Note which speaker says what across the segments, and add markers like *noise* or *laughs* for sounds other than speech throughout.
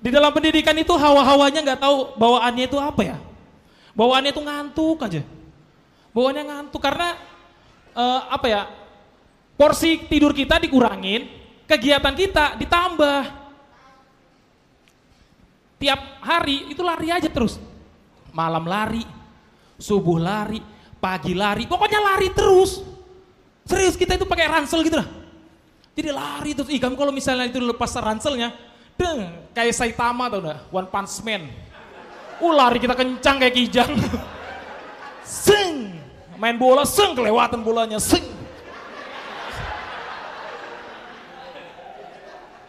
Speaker 1: Di dalam pendidikan itu hawa-hawanya nggak tahu bawaannya itu apa ya. Bawaannya itu ngantuk aja. Bawaannya ngantuk karena eh, apa ya? Porsi tidur kita dikurangin, kegiatan kita ditambah. Tiap hari itu lari aja terus. Malam lari, subuh lari, pagi lari, pokoknya lari terus. Serius kita itu pakai ransel gitu lah. Jadi lari terus. Ih kamu kalau misalnya itu lepas ranselnya, deng, kayak Saitama tau gak? One Punch Man. Uh lari kita kencang kayak kijang. Seng, main bola, seng kelewatan bolanya, seng.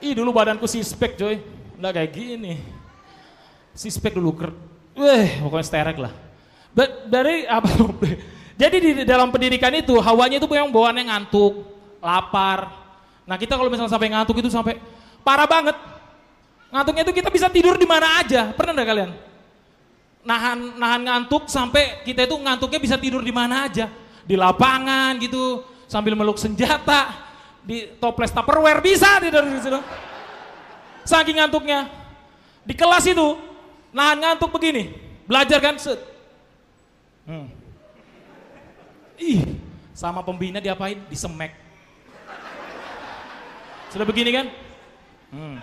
Speaker 1: Ih dulu badanku sispek coy, nggak kayak gini. Sispek dulu ker, weh pokoknya sterek lah. Ba- dari apa? *laughs* Jadi di dalam pendidikan itu hawanya itu yang bawaannya ngantuk, lapar. Nah kita kalau misalnya sampai ngantuk itu sampai parah banget. Ngantuknya itu kita bisa tidur di mana aja. Pernah nggak kalian? Nahan nahan ngantuk sampai kita itu ngantuknya bisa tidur di mana aja. Di lapangan gitu, sambil meluk senjata, di toples tupperware bisa tidur di situ. Saking ngantuknya. Di kelas itu nahan ngantuk begini. Belajar kan set. Hmm. Ih, sama pembina diapain? Disemek. Sudah begini kan? Hmm.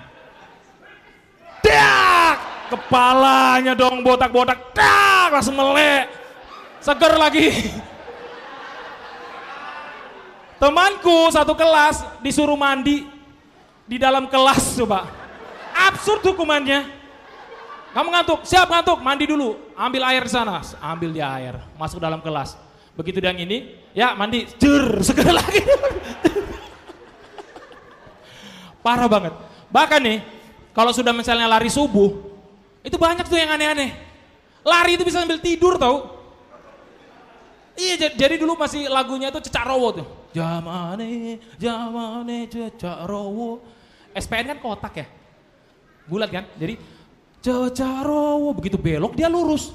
Speaker 1: Kepalanya dong botak-botak. Dak! Langsung melek. Seger lagi. Temanku satu kelas disuruh mandi di dalam kelas coba. Absurd hukumannya. Kamu ngantuk, siap ngantuk, mandi dulu. Ambil air di sana, ambil dia air, masuk dalam kelas. Begitu yang ini, ya mandi, jur, seger *laughs* lagi. Parah banget. Bahkan nih, kalau sudah misalnya lari subuh, itu banyak tuh yang aneh-aneh. Lari itu bisa sambil tidur tau. Iya, ja- jadi dulu masih lagunya tuh Cecak Rowo tuh. Jamane, jamane Cecak Rowo. SPN kan kotak ya. Bulat kan? Jadi Cecak Rowo begitu belok dia lurus.